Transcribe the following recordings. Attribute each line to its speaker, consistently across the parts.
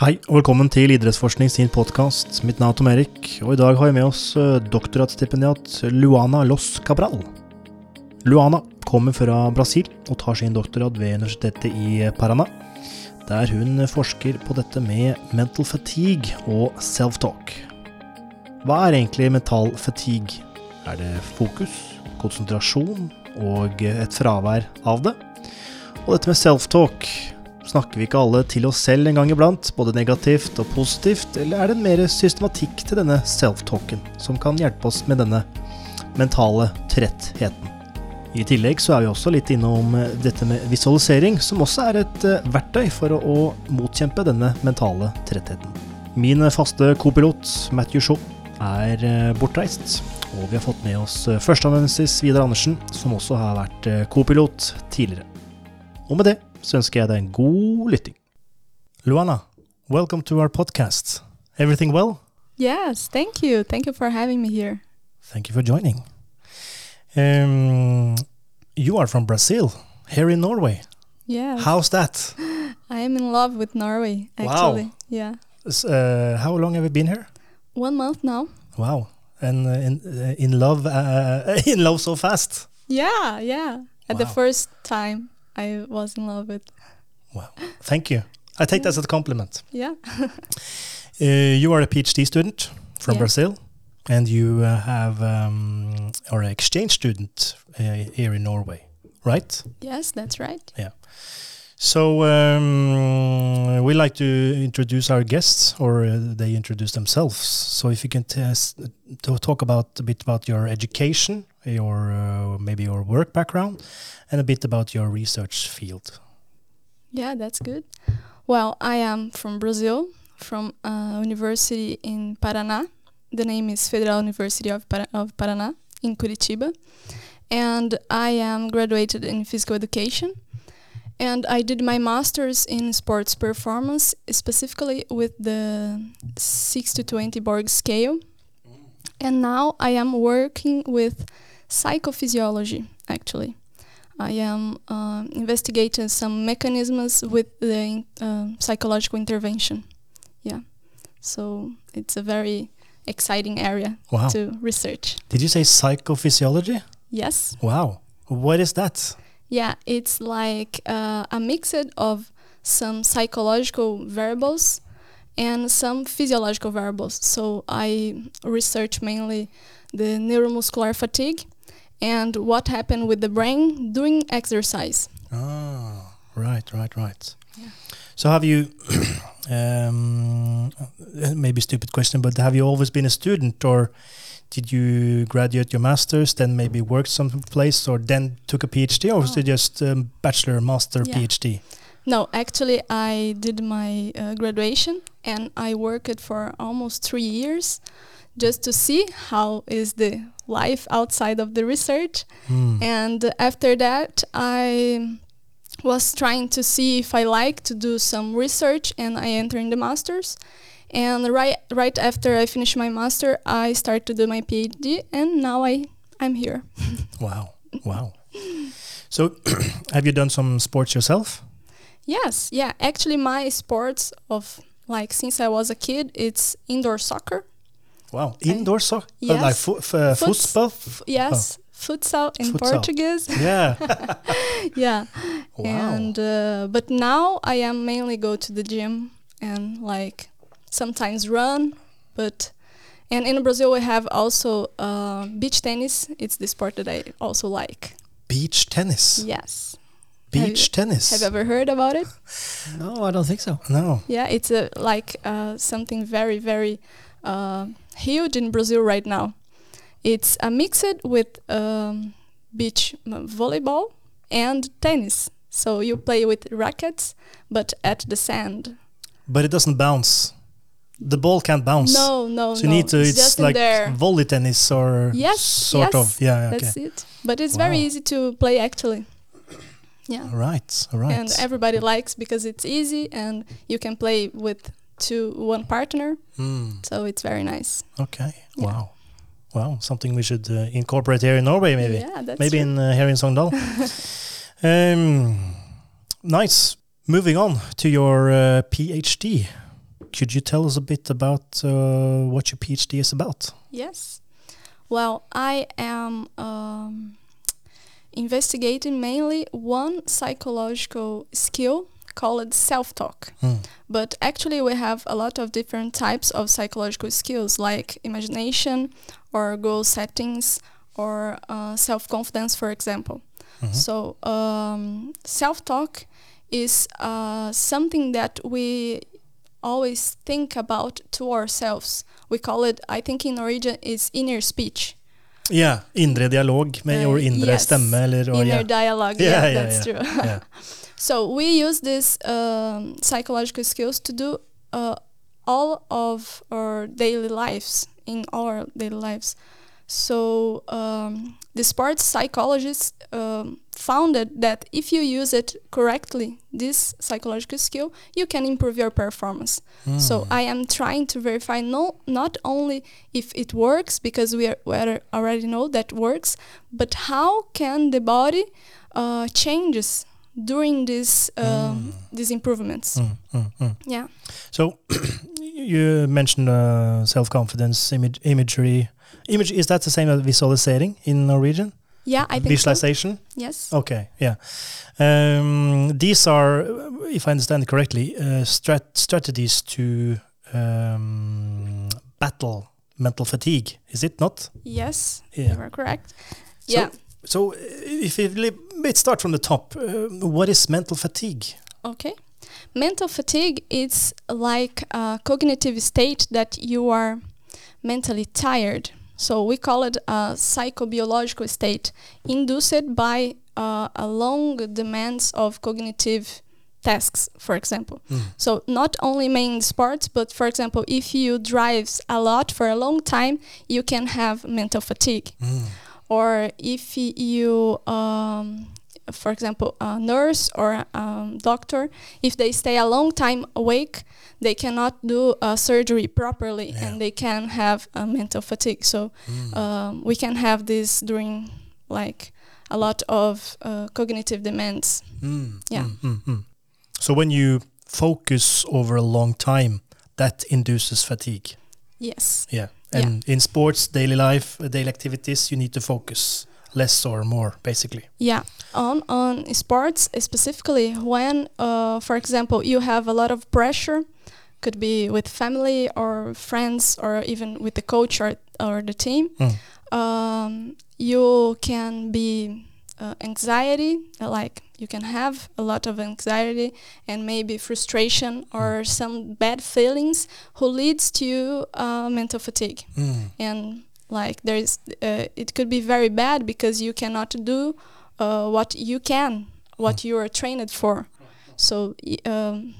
Speaker 1: Hei, og velkommen til Idrettsforskning sin podkast. Mitt navn er Tom Erik, og i dag har vi med oss doktorgradsstipendiat Luana Los Cabral. Luana kommer fra Brasil og tar sin doktorgrad ved universitetet i Paraná, der hun forsker på dette med mental fatigue og self-talk. Hva er egentlig mental fatigue? Er det fokus, konsentrasjon og et fravær av det? Og dette med self-talk, Snakker vi ikke alle til oss selv en gang iblant, både negativt og positivt, eller er det en mer systematikk til denne self-talken, som kan hjelpe oss med denne mentale trettheten? I tillegg så er vi også litt innom eh, dette med visualisering, som også er et uh, verktøy for å, motkjempe denne mentale trettheten. Min faste kopilot, Matthew Shaw, er uh, bortreist, og vi har fått med oss førsteamanuensis Vidar Andersen, som også har vært kopilot tidligere. Og med det så ønsker jeg deg en god lytting. Luana, welcome to our podcast. Everything well?
Speaker 2: Yes, thank you. Thank you for having me here.
Speaker 1: Thank you for joining. Um, you are from Brazil, here in Norway.
Speaker 2: Yeah.
Speaker 1: How's that?
Speaker 2: I am in love with Norway, actually. Wow. Yeah.
Speaker 1: Uh, how long have you been here?
Speaker 2: One month now.
Speaker 1: Wow. And uh, in, uh, in love, uh, in love so fast?
Speaker 2: Yeah, yeah. At wow. the first time. I was in love with.
Speaker 1: Wow, thank you. I take that as a compliment.
Speaker 2: Yeah.
Speaker 1: uh, you are a PhD student from yeah. Brazil, and you uh, have um, or an exchange student uh, here in Norway, right?
Speaker 2: Yes, that's right.
Speaker 1: Yeah. So um, we like to introduce our guests, or uh, they introduce themselves. So if you can talk about a bit about your education, your uh, maybe your work background, and a bit about your research field.
Speaker 2: Yeah, that's good. Well, I am from Brazil, from a university in Paraná. The name is Federal University of, Par of Paraná in Curitiba. And I am graduated in physical education. And I did my master's in sports performance, specifically with the 6 to 20 Borg scale. And now I am working with psychophysiology, actually. I am uh, investigating some mechanisms with the uh, psychological intervention. Yeah, so it's a very exciting area wow. to research.
Speaker 1: Did you say psychophysiology?
Speaker 2: Yes.
Speaker 1: Wow. What is that?
Speaker 2: Yeah, it's like uh, a mix of some psychological variables and some physiological variables. So I research mainly the neuromuscular fatigue and what happened with the brain during exercise.
Speaker 1: Ah, right, right, right. Yeah. So have you, um, maybe stupid question, but have you always been a student or did you graduate your master's, then maybe worked someplace or then took a PhD or oh. was it just um, bachelor, master, yeah. PhD?
Speaker 2: No, actually I did my uh, graduation and I worked for almost three years just to see how is the life outside of the research. Mm. And after that, I was trying to see if I like to do some research, and I entered in the masters. And right right after I finished my master, I started to do my PhD, and now I I'm here.
Speaker 1: wow, wow. So, have you done some sports yourself?
Speaker 2: Yes, yeah. Actually, my sports of like since I was a kid, it's indoor soccer.
Speaker 1: Wow, indoor soccer, yes. Uh, like fo uh, football.
Speaker 2: yes, oh. futsal in futsal. Portuguese.
Speaker 1: Yeah,
Speaker 2: yeah. Wow. And uh, but now I am mainly go to the gym and like sometimes run, but and in Brazil we have also uh, beach tennis. It's the sport that I also like.
Speaker 1: Beach tennis.
Speaker 2: Yes.
Speaker 1: Beach
Speaker 2: have
Speaker 1: tennis.
Speaker 2: Have you ever heard about it?
Speaker 3: no, I don't think so.
Speaker 1: No.
Speaker 2: Yeah, it's a like uh, something very very uh, huge in Brazil right now. It's a mixed with um, beach volleyball and tennis. So you play with rackets, but at the sand.
Speaker 1: But it doesn't bounce. The ball can't bounce.
Speaker 2: No, no,
Speaker 1: so
Speaker 2: no.
Speaker 1: need to. It's, it's like volley tennis or
Speaker 2: yes,
Speaker 1: sort
Speaker 2: yes,
Speaker 1: of. Yeah,
Speaker 2: okay. that's it. But it's wow. very easy to play actually. Yeah.
Speaker 1: All right. All right.
Speaker 2: And everybody likes because it's easy and you can play with to one partner. Mm. So it's very nice.
Speaker 1: Okay. Yeah. Wow. Wow. Something we should uh, incorporate here in Norway, maybe.
Speaker 2: Yeah, that's
Speaker 1: maybe
Speaker 2: true.
Speaker 1: in uh, here in Sogndal. um, nice. Moving on to your uh, PhD. Could you tell us a bit about uh, what your PhD is about?
Speaker 2: Yes. Well, I am um, investigating mainly one psychological skill called self-talk.
Speaker 1: Hmm.
Speaker 2: But actually, we have a lot of different types of psychological skills, like imagination, or goal settings, or uh, self-confidence, for example.
Speaker 1: Mhm.
Speaker 2: So, um, self-talk is uh, something that we always think about to ourselves. We call it, I think in Norwegian, is inner speech.
Speaker 1: yeah inre dialog med
Speaker 2: Uh,
Speaker 1: vår inre
Speaker 2: yes.
Speaker 1: stemme, eller og,
Speaker 2: inner
Speaker 1: ja.
Speaker 2: dialogue.
Speaker 1: Yeah,
Speaker 2: Yeah,
Speaker 1: yeah,
Speaker 2: that's
Speaker 1: yeah.
Speaker 2: true. So we use these um, psychological skills to do uh, all of our daily lives in our daily lives. So um, the sports psychologists um, founded that if you use it correctly, this psychological skill, you can improve your performance. So
Speaker 1: Mm.
Speaker 2: I am trying to verify no, not only if it works because we, are, we are already know that works, but how can the body uh, changes during this um, these improvements.
Speaker 1: Mm, mm, mm.
Speaker 2: Yeah.
Speaker 1: So you mentioned uh, self-confidence, image, imagery. Image is that the same as visualizing in Norwegian?
Speaker 2: Yeah, I think so.
Speaker 1: Visualization.
Speaker 2: Yes.
Speaker 1: Okay, yeah. Um, these are, if I understand correctly, uh, strat- strategies to um, battle mental fatigue. Is it not?
Speaker 2: Yes.
Speaker 1: Yeah.
Speaker 2: You are correct.
Speaker 1: So-
Speaker 2: yeah.
Speaker 1: So, uh, if we let's start from the top, uh, what is mental fatigue?
Speaker 2: Okay. Mental fatigue is like a cognitive state that you are mentally tired. So we call it a psychobiological state induced by uh, a long demands of cognitive tasks, for example.
Speaker 1: Mm.
Speaker 2: So not only main sports, but for example, if you drives a lot for a long time, you can have mental fatigue.
Speaker 1: Mm.
Speaker 2: Or if you, um, for example, a nurse or a um, doctor, if they stay a long time awake, they cannot do a surgery properly,
Speaker 1: Yeah.
Speaker 2: and they can have a mental fatigue. So
Speaker 1: Mm.
Speaker 2: um, we can have this during like a lot of uh, cognitive demands.
Speaker 1: Mm,
Speaker 2: Yeah.
Speaker 1: mm. So when you focus over a long time, that induces fatigue.
Speaker 2: Yes.
Speaker 1: Yeah. And in sports, daily life, uh, daily activities, you need to focus less or more, basically.
Speaker 2: Yeah, on on sports specifically when, uh, for example, you have a lot of pressure, could be with family or friends or even with the coach or or the team.
Speaker 1: Mm.
Speaker 2: Um, you can be uh, anxiety, like you can have a lot of anxiety and maybe frustration or some bad feelings, who leads to uh, mental fatigue.
Speaker 1: Mm.
Speaker 2: and like there is uh, it could be very bad because you cannot do uh, what you can what you are trained for. So um,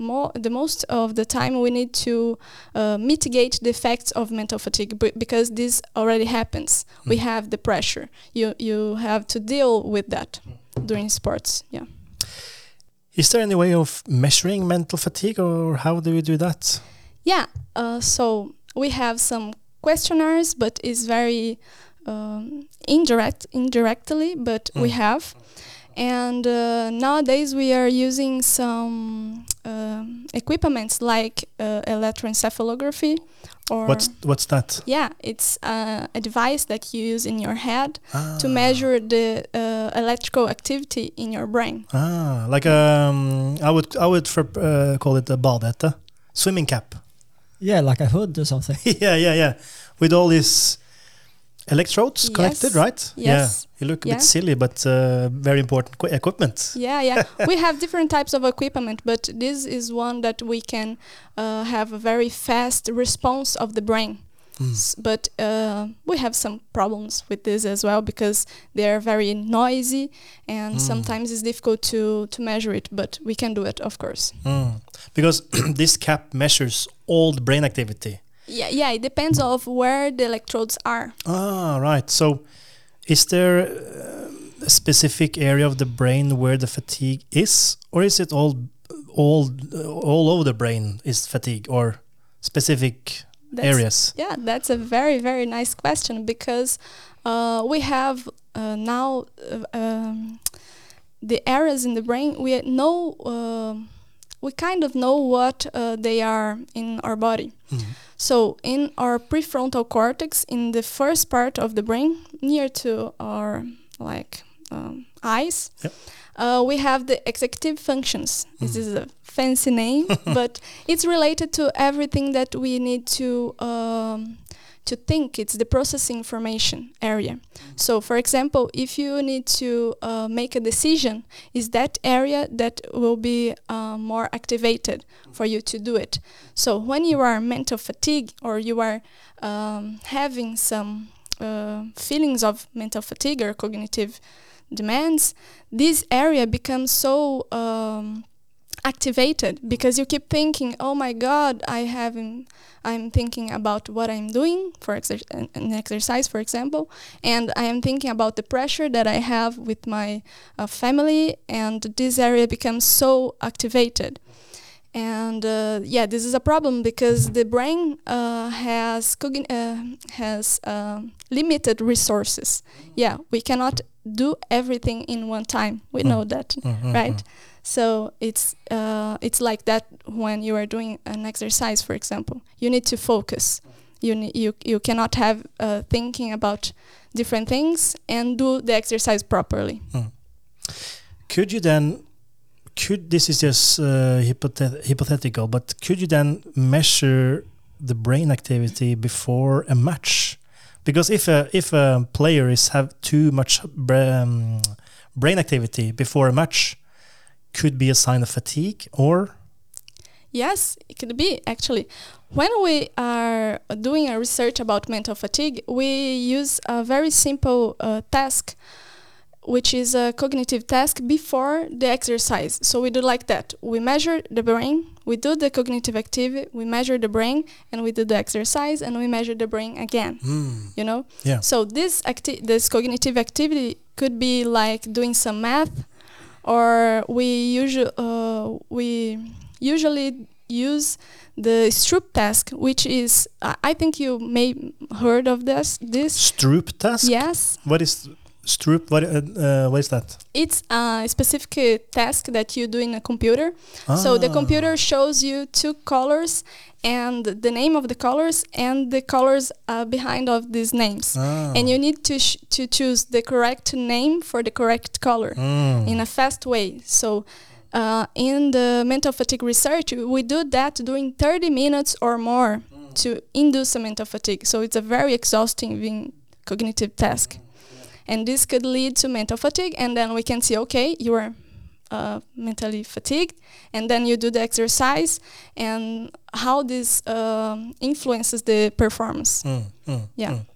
Speaker 2: more the most of the time we need to uh, mitigate the effects of mental fatigue because this already happens we
Speaker 1: Mm.
Speaker 2: have the pressure you you have to deal with that during sports yeah
Speaker 1: Is there any way of measuring mental fatigue, or how do we do that?
Speaker 2: Yeah, uh, so we have some questionnaires, but it's very um, indirect, indirectly, but we
Speaker 1: Mm.
Speaker 2: have. And uh, nowadays we are using some um, equipments like uh, electroencephalography, or
Speaker 1: What's what's that?
Speaker 2: yeah, it's uh, a device that you use in your head to
Speaker 1: Ah.
Speaker 2: measure the uh, electrical activity in your brain.
Speaker 1: Ah, like um, I would I would for, uh, call it a badhette, swimming cap.
Speaker 3: Yeah, like a hood or something.
Speaker 1: yeah, yeah, yeah. With all these electrodes connected,
Speaker 2: Yes.
Speaker 1: right?
Speaker 2: Yes.
Speaker 1: Yeah. You look a
Speaker 2: Yeah.
Speaker 1: bit silly, but uh, very important qu- equipment.
Speaker 2: Yeah, yeah. we have different types of equipment, but this is one that we can uh, have a very fast response of the brain.
Speaker 1: Mm.
Speaker 2: But uh, we have some problems with this as well because they are very noisy and
Speaker 1: Mm.
Speaker 2: sometimes it's difficult to, to measure it, but we can do it, of course.
Speaker 1: Mm. Because this cap measures all the brain activity.
Speaker 2: Yeah, yeah. It depends of where the electrodes are.
Speaker 1: Ah, right. So, is there uh, a specific area of the brain where the fatigue is, or is it all, all, all over the brain is fatigue, or specific
Speaker 2: That's,
Speaker 1: areas?
Speaker 2: Yeah, that's a very very nice question because uh, we have uh, now uh, um, the areas in the brain we know we kind of know what uh, they are in our body.
Speaker 1: Mhm.
Speaker 2: So, in our prefrontal cortex, in the first part of the brain, near to our like um, eyes,
Speaker 1: Yep.
Speaker 2: uh, we have the executive functions. This
Speaker 1: Mhm.
Speaker 2: is a fancy name, but it's related to everything that we need to um, to think. It's the processing information area. So, for example, if you need to uh, make a decision, is that area that will be uh, more activated for you to do it. So, when you are mental fatigue or you are um, having some uh, feelings of mental fatigue or cognitive demands, this area becomes so um, activated because you keep thinking, "Oh my God, I have." I'm thinking about what I'm doing for exer- an, exercise, for example, and I am thinking about the pressure that I have with my uh, family, and this area becomes so activated. And uh, yeah, this is a problem because the brain uh, has uh, has um limited resources. Yeah, we cannot do everything in one time. We
Speaker 1: Mm.
Speaker 2: know that,
Speaker 1: Mhm,
Speaker 2: right?
Speaker 1: mhm.
Speaker 2: So it's uh, it's like that when you are doing an exercise, for example. You need to focus. You you you cannot have uh, thinking about different things and do the exercise properly.
Speaker 1: Could you then, could this is just uh, hypothet- hypothetical, but could you then measure the brain activity before a match? Because if a if a player is have too much bra- um, brain activity before a match, could be a sign of fatigue or
Speaker 2: Yes, it could be actually. When we are doing a research about mental fatigue, we use a very simple uh, task, which is a cognitive task before the exercise. So we do like that. We measure the brain, we do the cognitive activity, we measure the brain, and we do the exercise, and we measure the brain again. You know.
Speaker 1: Yeah.
Speaker 2: So this acti- this cognitive activity could be like doing some math, or we usually uh, we usually use the Stroop task, which is uh, I think you may heard of this. This
Speaker 1: Stroop task?
Speaker 2: yes,
Speaker 1: What is Stroop? What uh, uh, what is that?
Speaker 2: it's a specific task that you do in a computer. So the
Speaker 1: Ah.
Speaker 2: computer shows you two colors and the name of the colors and the colors uh, behind of these names.
Speaker 1: Ah.
Speaker 2: And you need to sh- to choose the correct name for the correct color
Speaker 1: Mm.
Speaker 2: in a fast way. So uh, in the mental fatigue research, we do that during 30 minutes or more to induce a mental fatigue. So it's a very exhausting cognitive task. And this could lead to mental fatigue, and then we can see, okay, you are uh, mentally fatigued, and then you do the exercise, and how this um, influences the performance.
Speaker 1: Mm, mm,
Speaker 2: Yeah.
Speaker 1: mm.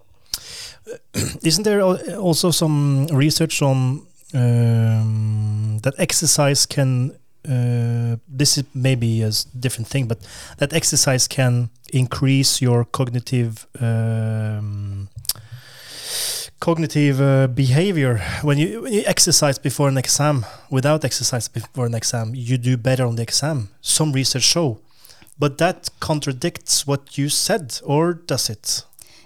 Speaker 1: Isn't there also some research on um, that exercise can? Uh, this is maybe a different thing, but that exercise can increase your cognitive um, cognitive uh, behavior when you, when you exercise before an exam. Without exercise before an exam, you do better on the exam. Some research show, but that contradicts what you said, or does it?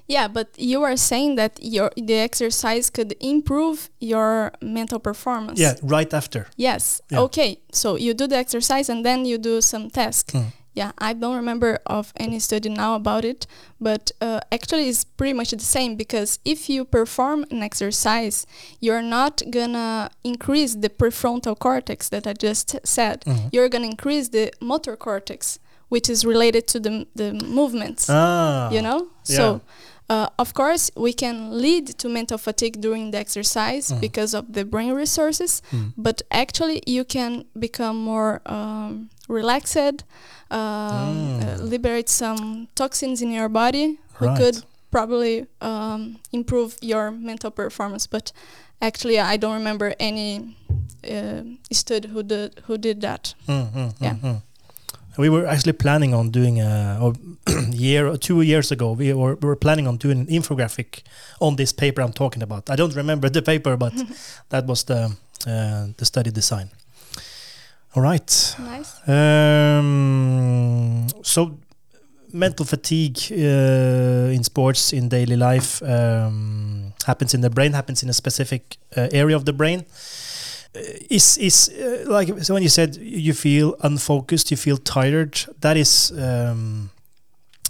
Speaker 2: Yeah, but you are saying that your the exercise could improve your mental performance.
Speaker 1: Yeah, right after.
Speaker 2: Yes.
Speaker 1: Yeah.
Speaker 2: Okay. So you do the exercise and then you do some task.
Speaker 1: Mm.
Speaker 2: Yeah, I don't remember of any study now about it, but uh, actually it's pretty much the same because if you perform an exercise, you're not gonna increase the prefrontal cortex that I just said.
Speaker 1: Mhm.
Speaker 2: You're gonna increase the motor cortex, which is related to the the movements
Speaker 1: Ah,
Speaker 2: you know so uh, of course we can lead to mental fatigue during the exercise
Speaker 1: Mhm.
Speaker 2: because of the brain resources
Speaker 1: Mm.
Speaker 2: but actually you can become more um, relaxed um,
Speaker 1: Mm.
Speaker 2: uh, liberate some toxins in your body who
Speaker 1: Right.
Speaker 2: could probably um, improve your mental performance but actually i don't remember any uh, study who did who did that
Speaker 1: Mm, mm,
Speaker 2: Yeah.
Speaker 1: mm, mm. We were actually planning on doing a, a year or two years ago. We were, we were planning on doing an infographic on this paper I'm talking about. I don't remember the paper, but that was the uh, the study design. All right.
Speaker 2: nice
Speaker 1: Um, so, mental fatigue uh, in sports in daily life um, happens in the brain, happens in a specific uh, area of the brain. is is uh, like so when you said you feel unfocused, you feel tired. That is um,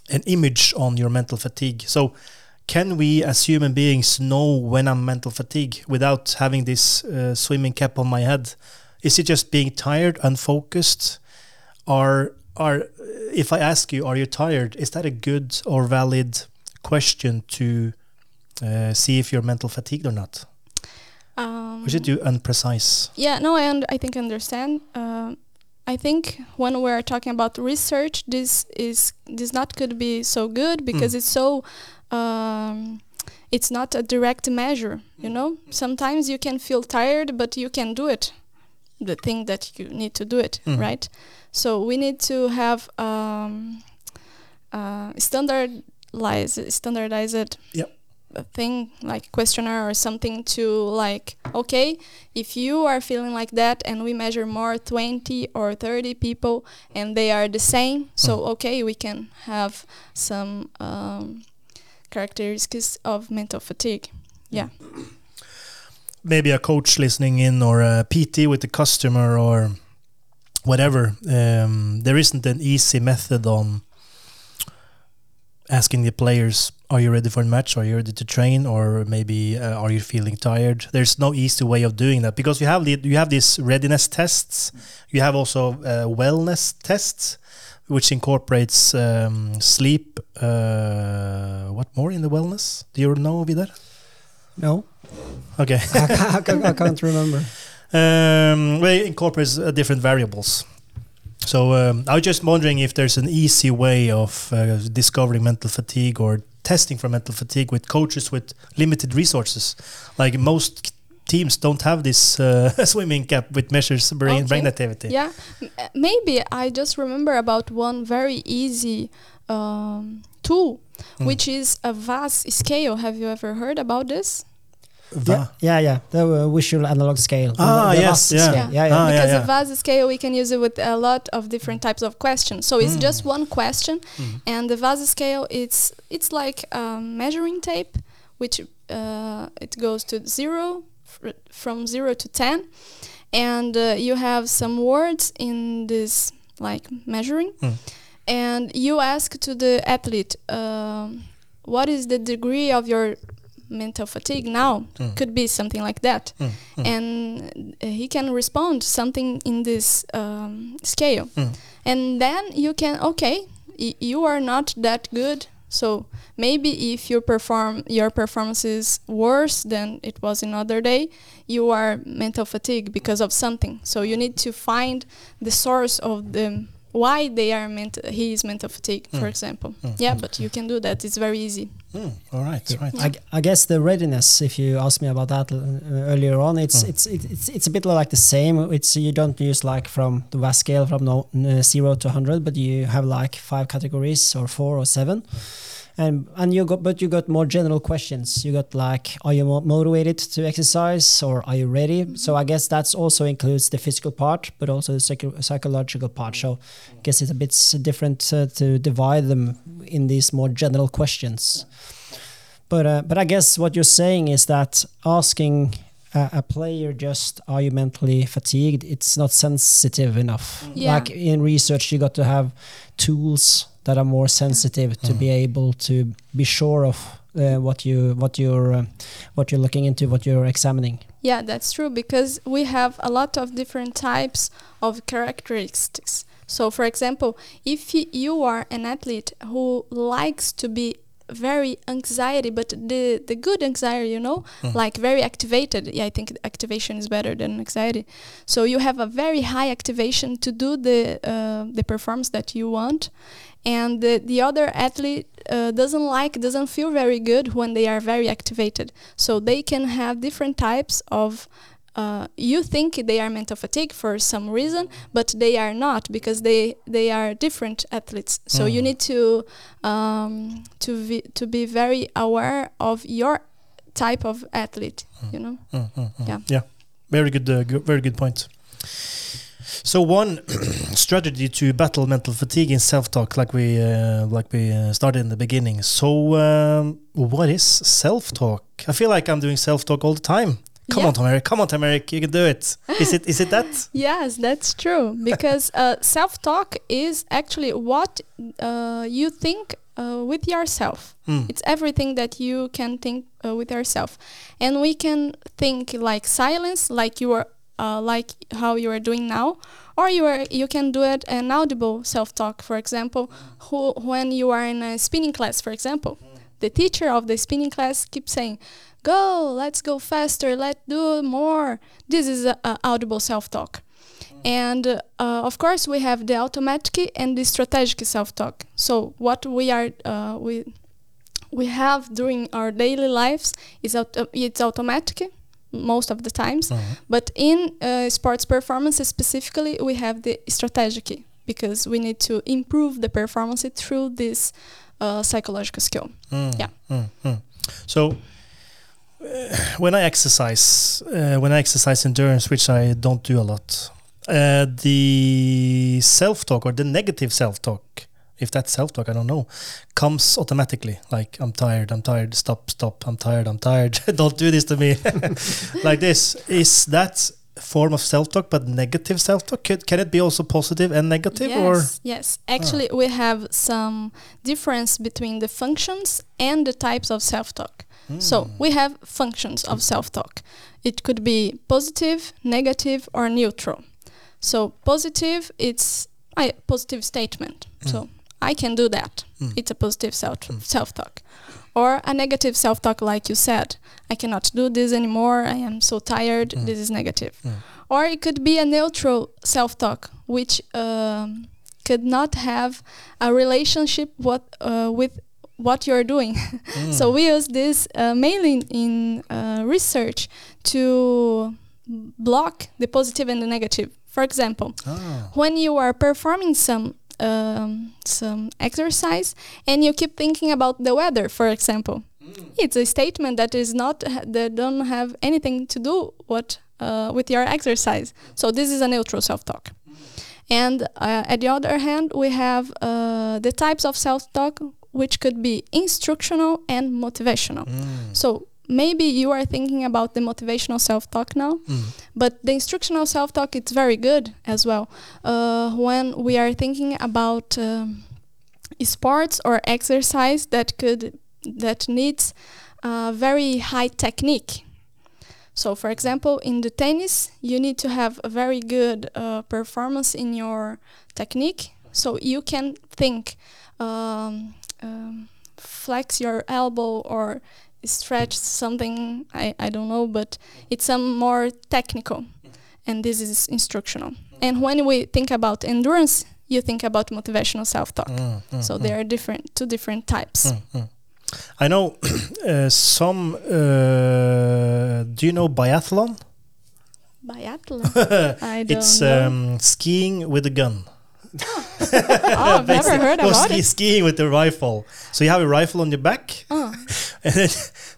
Speaker 1: an image on your mental fatigue. So can we as human beings know when I'm mental fatigue without having this uh, swimming cap on my head? Is it just being tired, unfocused, or are if I ask you, are you tired? Is that a good or valid question to uh, see if you're mental fatigued or not?
Speaker 2: Um,
Speaker 1: Or should you unprecise?
Speaker 2: Yeah, no, I, I think I understand. Um I think when we're talking about research, this is this not could be so good because it's so um, it's not a direct measure. You know, sometimes you can feel tired, but you can do it. The thing that you need to do it,
Speaker 1: Mhm.
Speaker 2: right? So we need to have um, uh, standardized standardized
Speaker 1: Yep.
Speaker 2: thing like questionnaire or something to like okay if you are feeling like that and we measure more 20 or 30 people and they are the same so
Speaker 1: Mm.
Speaker 2: okay we can have some um, characteristics of mental fatigue yeah
Speaker 1: maybe a coach listening in or a PT with the customer or whatever. Um, there isn't an easy method on asking the players, "Are you ready for a match? Are you ready to train? Or maybe uh, are you feeling tired?" There's no easy way of doing that because you have the you have these readiness tests. You have also uh, wellness tests. Which incorporates um, sleep. Uh, what more in the wellness? Do you know, Vidar?
Speaker 3: No,
Speaker 1: Okay.
Speaker 3: I, ca- I, ca- I can't remember.
Speaker 1: Um, well, it incorporates uh, different variables. So um, I was just wondering if there's an easy way of uh, discovering mental fatigue or testing for mental fatigue with coaches with limited resources. Like most teams don't have this uh, swimming cap with measures brain, brain activity.
Speaker 2: yeah M- maybe i just remember about one very easy um, tool
Speaker 1: Mm.
Speaker 2: which is a VAS scale have you ever heard about this
Speaker 1: Va-
Speaker 3: Yeah, yeah, yeah. The uh, visual analog scale.
Speaker 1: Ah,
Speaker 3: the
Speaker 1: yes, yeah.
Speaker 3: scale. yeah, yeah.
Speaker 1: Ah, yeah,
Speaker 2: because
Speaker 1: yeah.
Speaker 2: a VAS scale we can use it with a lot of different types of questions. So it's just
Speaker 1: Mm.
Speaker 2: one question,
Speaker 1: Mm.
Speaker 2: and the VAS scale it's it's like a measuring tape, which uh, it goes to zero fr- from zero to ten, and uh, you have some words in this like measuring,
Speaker 1: Mm.
Speaker 2: and you ask to the athlete um, what is the degree of your mental fatigue now
Speaker 1: Mm.
Speaker 2: could be something like that.
Speaker 1: Mm, mm,
Speaker 2: and uh, he can respond something in this um, scale.
Speaker 1: Mm.
Speaker 2: and then you can okay y- you are not that good. So maybe if you perform your performance is worse than it was another day you are mental fatigue because of something. So you need to find the source of the why they are mental he is mental fatigue for
Speaker 1: Mm.
Speaker 2: example
Speaker 1: Mm,
Speaker 2: yeah
Speaker 1: mm,
Speaker 2: but you can do that it's very easy
Speaker 1: Mm, all right, right.
Speaker 3: I, g- I guess the readiness, if you asked me about that uh, earlier on, it's
Speaker 1: Mm.
Speaker 3: it's it's it's a bit like the same. It's you don't use like from the VAS scale from no, n- zero to hundred, but you have like five categories or four or seven, and and you got but you got more general questions. You got like, are you mo- motivated to exercise or are you ready? So I guess that's also includes the physical part, but also the psycho- psychological part. So I guess it's a bit different uh, to divide them in these more general questions. But uh, but I guess what you're saying is that asking a, a player just are you mentally fatigued, it's not sensitive enough.
Speaker 2: Yeah.
Speaker 3: Like in research, you got to have tools that are more sensitive to be able to be sure of uh, what you what you're uh, what you're looking into, what you're examining.
Speaker 2: Yeah, that's true because we have a lot of different types of characteristics. So, for example, if you are an athlete who likes to be very anxiety, but the the good anxiety, you know,
Speaker 1: Mm.
Speaker 2: like very activated. Yeah, I think activation is better than anxiety. So you have a very high activation to do the uh, the performance that you want, and the the other athlete uh, doesn't like doesn't feel very good when they are very activated. So they can have different types of. Uh, you think they are mental fatigue for some reason, but they are not because they they are different athletes. So you
Speaker 1: Mm.
Speaker 2: need to um, to be to be very aware of your type of athlete. You know.
Speaker 1: Mm, mm, mm.
Speaker 2: Yeah.
Speaker 1: yeah, very good, uh, go- very good point. So one strategy to battle mental fatigue in self-talk, like we uh, like we uh, started in the beginning. So um, what is self-talk? I feel like I'm doing self-talk all the time. Come
Speaker 2: Yeah.
Speaker 1: on, Tom Come on, Tom You can do it. Is it? Is it that?
Speaker 2: Yes, that's true. Because uh, self talk is actually what uh, you think uh, with yourself.
Speaker 1: Mm.
Speaker 2: It's everything that you can think uh, with yourself. And we can think like silence, like you are. Uh, like how you are doing now, or you are you can do it an audible self-talk. For example, who, when you are in a spinning class, for example, the teacher of the spinning class keeps saying, "Go, let's go faster, let's do more." This is a, a audible self-talk. And uh, of course, we have the automatic and the strategic self-talk. So what we are uh, we we have during our daily lives is auto- it's automatic most of the times,
Speaker 1: Mhm.
Speaker 2: but in uh, sports performances specifically, we have the strategic because we need to improve the performance through this uh, psychological skill.
Speaker 1: Mm,
Speaker 2: Yeah.
Speaker 1: mm, mm. So uh, when I exercise, uh, when I exercise endurance, which I don't do a lot, uh, the self-talk or the negative self-talk, if that's self-talk, I don't know, comes automatically. Like I'm tired, I'm tired. Stop, stop. I'm tired, I'm tired. don't do this to me. like this. Is that form of self-talk, but negative self-talk? Could, can it be also positive and negative, or
Speaker 2: Yes, yes. Actually, we have some difference between the functions and the types of self-talk. So
Speaker 1: Mm.
Speaker 2: we have functions of self-talk. It could be positive, negative, or neutral. So positive, it's a positive statement. So I can do that.
Speaker 1: Mm.
Speaker 2: It's a positive self
Speaker 1: Mm.
Speaker 2: self-talk. Or a negative self-talk, like you said, I cannot do this anymore. I am so tired.
Speaker 1: Mm.
Speaker 2: This is negative.
Speaker 1: Mm.
Speaker 2: Or it could be a neutral self-talk, which um, could not have a relationship what uh, with what you're doing.
Speaker 1: Mm.
Speaker 2: So we use this uh, mainly in, uh, research to block the positive and the negative. For example,
Speaker 1: Ah.
Speaker 2: when you are performing some um, some exercise and you keep thinking about the weather, for example, it's a statement that is not that don't have anything to do what uh, with your exercise. So this is a neutral self-talk. And uh, at the other hand, we have uh, the types of self-talk which could be instructional and motivational.
Speaker 1: Mm.
Speaker 2: So maybe you are thinking about the motivational self-talk now,
Speaker 1: Mm.
Speaker 2: but the instructional self-talk it's very good as well. Uh, when we are thinking about um, sports or exercise that could that needs uh, very high technique. So, for example, in the tennis, you need to have a very good uh, performance in your technique. So you can think, um, um, flex your elbow or stretch something. I, I don't know, but it's some more technical, and this is instructional. And when we think about endurance, you think about motivational self-talk.
Speaker 1: Mm, mm,
Speaker 2: So
Speaker 1: mm.
Speaker 2: there are different, two different types.
Speaker 1: Mm, mm. I know uh, some. Uh, do you know biathlon?
Speaker 2: Biathlon. I don't
Speaker 1: it's
Speaker 2: know.
Speaker 1: um, skiing with a gun.
Speaker 2: Oh, I've never heard
Speaker 1: Or
Speaker 2: about
Speaker 1: ski-
Speaker 2: it.
Speaker 1: skiing with the rifle. So you have a rifle on your back,
Speaker 2: Oh,
Speaker 1: and then,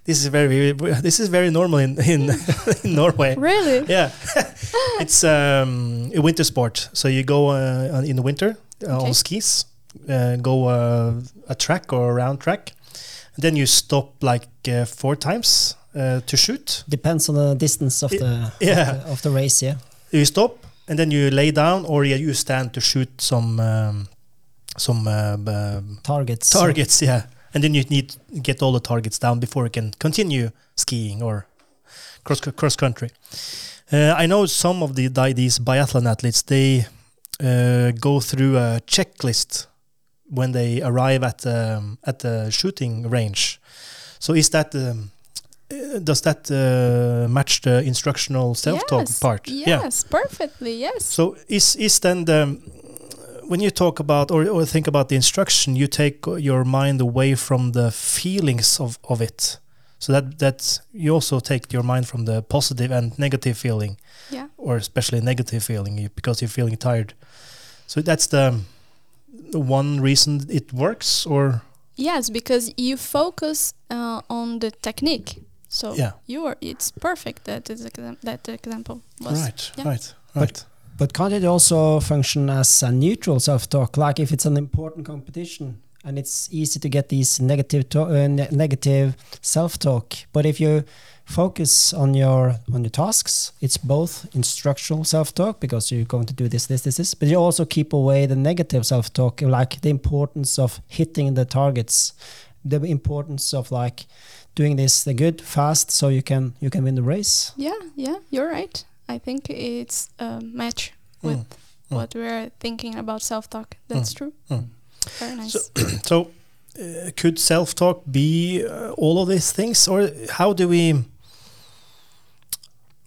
Speaker 1: this is very this is very normal in in, in Norway.
Speaker 2: really?
Speaker 1: Yeah, it's um, a winter sport. So you go uh, in the winter uh,
Speaker 2: Okay.
Speaker 1: on skis, uh, go uh, a track or a round track, and then you stop like uh, four times uh, to shoot.
Speaker 3: Depends on the distance of
Speaker 1: It-
Speaker 3: the
Speaker 1: yeah.
Speaker 3: of the, of the race. Yeah.
Speaker 1: You stop and then you lay down, or yeah, you stand to shoot some um, some uh,
Speaker 3: Targets.
Speaker 1: targets. Yeah, and then you need to get all the targets down before you can continue skiing or cross cross country. Uh, I know some of the these biathlon athletes they uh, go through a checklist when they arrive at um, at the shooting range. So is that um, does that uh, match the instructional self-talk
Speaker 2: yes.
Speaker 1: part?
Speaker 2: Yes, perfectly. Yes.
Speaker 1: So is is then the when you talk about or, or think about the instruction, you take your mind away from the feelings of, of it. So that that you also take your mind from the positive and negative feeling,
Speaker 2: yeah.
Speaker 1: or especially negative feeling because you're feeling tired. So that's the, the one reason it works, or
Speaker 2: Yes, because you focus uh, on the technique. So
Speaker 1: Yeah.
Speaker 2: you are. It's perfect. That is exam- that example was.
Speaker 1: right,
Speaker 2: yeah.
Speaker 1: right, right.
Speaker 3: But can't it also function as a neutral self-talk? Like if it's an important competition and it's easy to get these negative to- uh, ne- negative self-talk. But if you focus on your on your tasks, it's both instructional self-talk because you're going to do this, this, this, this, but you also keep away the negative self-talk, like the importance of hitting the targets, the importance of like doing this the good fast so you can you can win the race.
Speaker 2: Yeah, yeah, you're right. I think it's a match with
Speaker 1: Mm, mm.
Speaker 2: what we're thinking about self-talk. That's
Speaker 1: Mm,
Speaker 2: true.
Speaker 1: mm.
Speaker 2: Very nice.
Speaker 1: So, so uh, could self-talk be uh, all of these things, or how do we?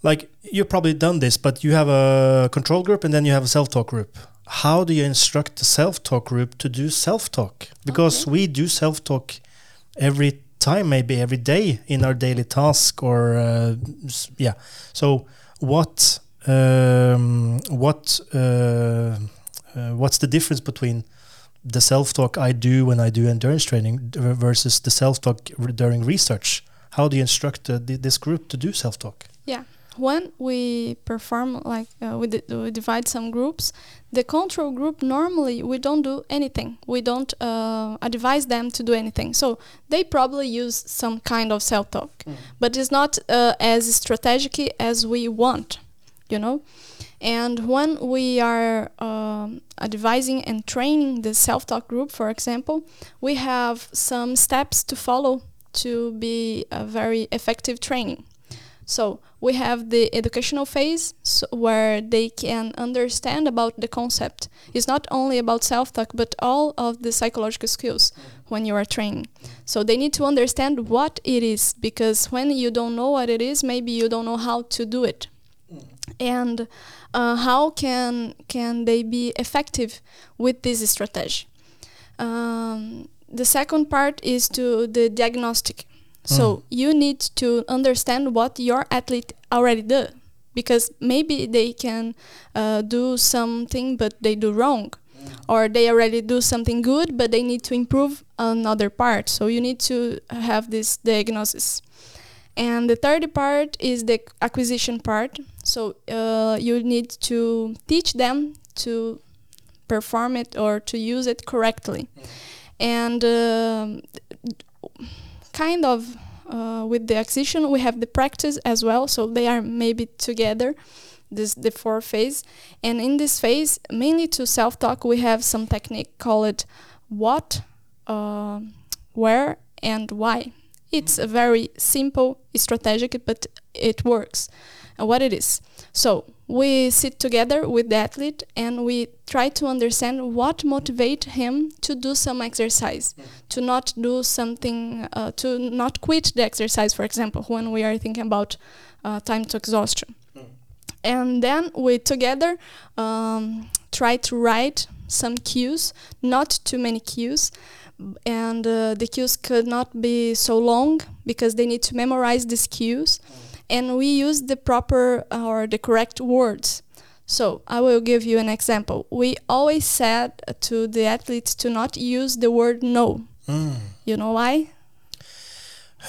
Speaker 1: Like you've probably done this, but you have a control group and then you have a self-talk group. How do you instruct the self-talk group to do self-talk? Because
Speaker 2: Okay.
Speaker 1: we do self-talk every time, maybe every day in our daily task, or uh, yeah. So what? Um, what? Uh, uh, what's the difference between the self-talk I do when I do endurance training versus the self-talk during research. How do you instruct uh, this group to do self-talk?
Speaker 2: When we perform like uh, we, we divide some groups the control group normally we don't do anything. We don't uh, advise them to do anything. So they probably use some kind of self-talk but it's not uh, as strategic as we want you know? And when we are um, advising and training the self-talk group for example we have some steps to follow to be a very effective training. So we have the educational phase so where they can understand about the concept. It's not only about self-talk, but all of the psychological skills when you are training. So they need to understand what it is because when you don't know what it is, maybe you don't know how to do it. And uh, how can can they be effective with this strategy? Um, the second part is to the diagnostic. So you need to understand what your athlete already do, because maybe they can uh, do something but they do wrong, or they already do something good but they need to improve another part. So you need to have this diagnosis. And the third part is the acquisition part. So uh, you need to teach them to perform it or to use it correctly. And um, kind of uh, with the acquisition we have the practice as well so they are maybe together this the four phase. And in this phase mainly to self-talk we have some technique called what uh, where and why. It's a very simple strategic but it works and what it is. So we sit together with the athlete and we try to understand what motivates him to do some exercise to not do something uh, to not quit the exercise for example when we are thinking about uh, time to exhaustion. And then we together um, try to write some cues not too many cues and uh, the cues could not be so long because they need to memorize these cues and we use the proper uh, or the correct words. So i will give you an example. We always said to the athletes to not use the word no.
Speaker 1: Mm.
Speaker 2: you know why?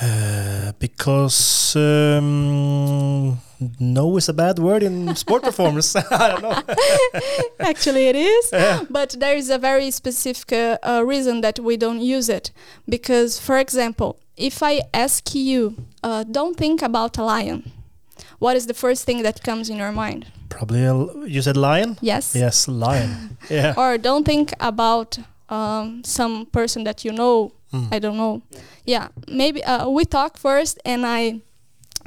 Speaker 1: Uh, because um, no is a bad word in sport performance. I don't know.
Speaker 2: actually it is
Speaker 1: Yeah.
Speaker 2: but there is a very specific uh, uh, reason that we don't use it because for example if i ask you uh, don't think about a lion what is the first thing that comes in your mind
Speaker 1: Probably a l you said lion.
Speaker 2: yes
Speaker 1: Yes, lion. Yeah.
Speaker 2: or don't think about um, some person that you know
Speaker 1: Mm.
Speaker 2: i don't know yeah maybe uh, we talk first and i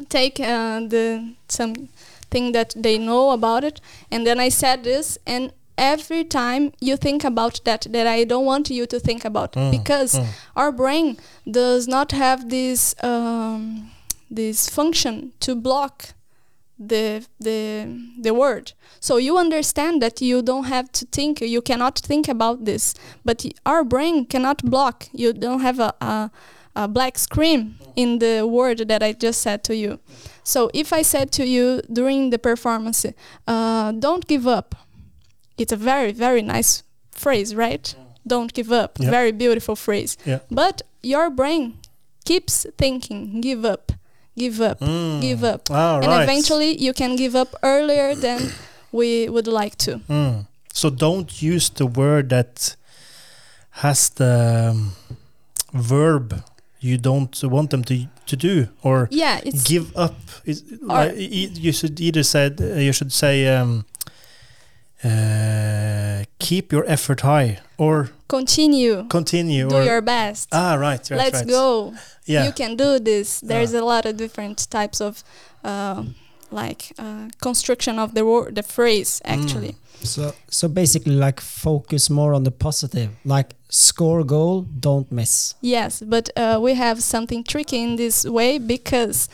Speaker 2: take uh, the some thing that they know about it. And then i said this and every time you think about that that i don't want you to think about.
Speaker 1: Mm,
Speaker 2: because
Speaker 1: mm.
Speaker 2: our brain does not have this um, this function to block the the the word. So you understand that you don't have to think you cannot think about this. But our brain cannot block. You don't have a, a, a black screen in the word that i just said to you so if i said to you during the performance uh, don't give up it's a very very nice phrase right don't give up
Speaker 1: Yeah.
Speaker 2: very beautiful phrase
Speaker 1: Yeah.
Speaker 2: but your brain keeps thinking give up give up
Speaker 1: Mm.
Speaker 2: give up
Speaker 1: Ah,
Speaker 2: and
Speaker 1: right.
Speaker 2: eventually you can give up earlier than we would like to
Speaker 1: Mm. So don't use the word that has the um, verb you don't want them to to do or
Speaker 2: Yeah, it's
Speaker 1: give up. Is, like, you should either said uh, you should say um, uh, keep your effort high or
Speaker 2: continue.
Speaker 1: continue
Speaker 2: do
Speaker 1: or
Speaker 2: your best.
Speaker 1: ah right right
Speaker 2: Let's
Speaker 1: right.
Speaker 2: go.
Speaker 1: yeah
Speaker 2: You can do this. There's a lot of different types of uh, like uh, construction of the word, the phrase
Speaker 1: Mm.
Speaker 2: actually.
Speaker 3: So so basically like focus more on the positive. Like score goal, don't miss.
Speaker 2: Yes, but uh, we have something tricky in this way because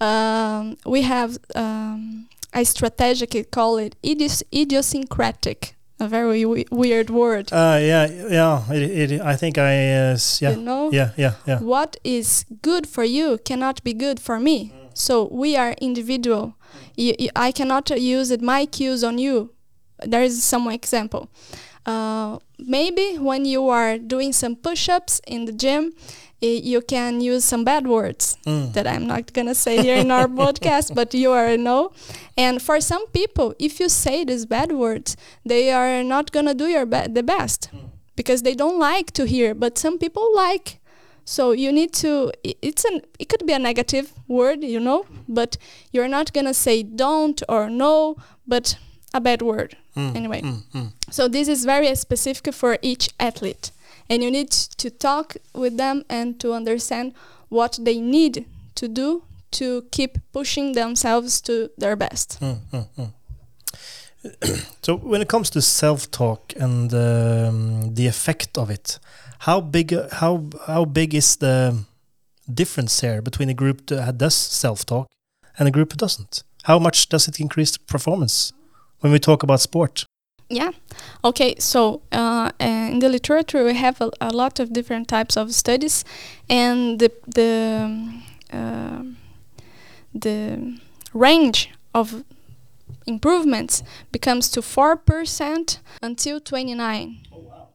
Speaker 2: um, we have um, a strategic, call it idios- idiosyncratic, a very w- weird word.
Speaker 1: uh, yeah yeah it, it, I think I uh, yeah
Speaker 2: You know,
Speaker 1: yeah yeah yeah
Speaker 2: what is good for you cannot be good for me. So we are individual. I cannot use it, my cues on you. There is some example. Uh, maybe when you are doing some push-ups in the gym, you can use some bad words
Speaker 1: Mm.
Speaker 2: that I'm not gonna say here in our podcast, but you already know. And for some people, if you say these bad words, they are not gonna do your be- the best because they don't like to hear. But some people like. So you need to. It's an. It could be a negative word, you know, but you're not gonna say don't or no, but a bad word
Speaker 1: Mm,
Speaker 2: anyway.
Speaker 1: mm, mm.
Speaker 2: So this is very specific for each athlete, and you need to talk with them and to understand what they need to do to keep pushing themselves to their best.
Speaker 1: Mm, mm, mm. so when it comes to self-talk and um, the effect of it, how big uh, how how big is the difference here between a group that does self-talk and a group that doesn't? How much does it increase performance when we talk about sport?
Speaker 2: Yeah. Okay. So uh, in the literature, we have a, a lot of different types of studies, and the the uh, the range of improvements becomes to four percent until twenty nine.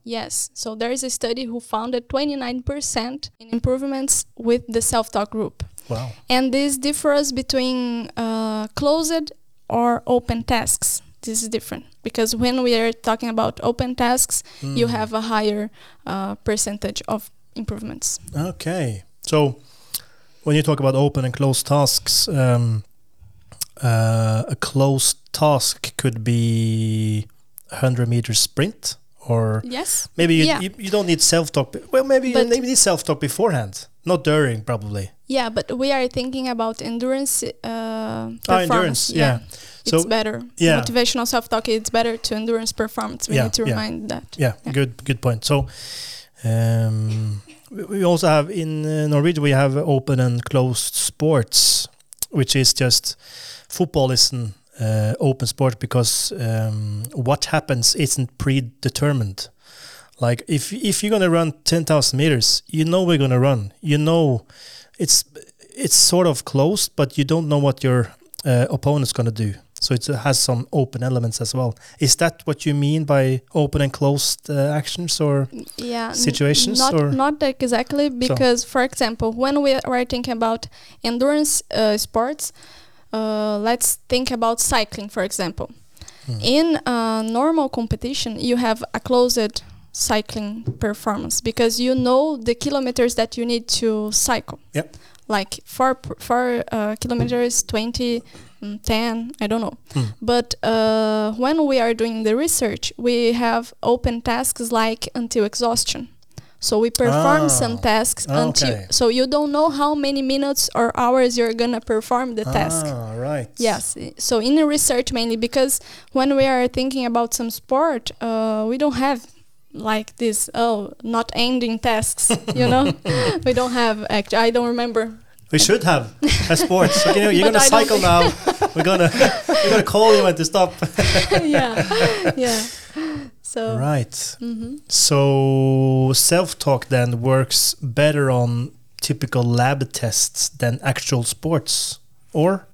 Speaker 2: Yes. So there is a study who found that twenty nine percent in improvements with the self talk group.
Speaker 1: Wow.
Speaker 2: And this differs between uh, closed or open tasks. This is different because when we are talking about open tasks, you
Speaker 1: Mm.
Speaker 2: have a higher uh, percentage of improvements.
Speaker 1: Okay. So when you talk about open and closed tasks, um, uh, a closed task could be a 100 meter sprint or
Speaker 2: Yes.
Speaker 1: maybe you,
Speaker 2: Yeah.
Speaker 1: you, you don't need self-talk. Well, maybe you maybe need self-talk beforehand, not during probably.
Speaker 2: Yeah, but we are thinking about endurance. Uh, performance.
Speaker 1: endurance, yeah.
Speaker 2: It's
Speaker 1: So,
Speaker 2: better.
Speaker 1: yeah.
Speaker 2: Motivational self-talk. It's better to endurance performance. We
Speaker 1: Yeah,
Speaker 2: need to
Speaker 1: yeah.
Speaker 2: remind that.
Speaker 1: Yeah,
Speaker 2: Yeah.
Speaker 1: good good point. So um, we also have in uh, Norwegian we have open and closed sports, which is just football is an uh, open sport because um, what happens isn't predetermined. Like if if you're gonna run ten thousand meters, you know we're gonna run. You know it's it's sort of closed, but you don't know what your uh, opponent's gonna do. So it has some open elements as well. Is that what you mean by open and closed uh, actions, or
Speaker 2: yeah
Speaker 1: situations
Speaker 2: not
Speaker 1: or-
Speaker 2: not exactly because for example when we are thinking about endurance uh, sports uh, let's think about cycling for example
Speaker 1: Hmm.
Speaker 2: in a normal competition you have a closed cycling performance because you know the kilometers that you need to cycle
Speaker 1: Yep.
Speaker 2: like four, four uh, kilometers 20 mm, 10 i don't know
Speaker 1: Hmm.
Speaker 2: but uh, when we are doing the research, we have open tasks like until exhaustion. So we perform
Speaker 1: Ah,
Speaker 2: some tasks until
Speaker 1: okay.
Speaker 2: so you don't know how many minutes or hours you're gonna perform the task.
Speaker 1: Ah, right.
Speaker 2: Yes. So in the research mainly because when we are thinking about some sport, uh, we don't have like this oh not ending tasks. You know, we don't have. actually I don't remember
Speaker 1: We should have a sport. So, you know, you're gonna
Speaker 2: I
Speaker 1: cycle now. We're gonna we're gonna call you when to stop.
Speaker 2: yeah, yeah. So
Speaker 1: Right.
Speaker 2: mhm.
Speaker 1: So self-talk then works better on typical lab tests than actual sports, or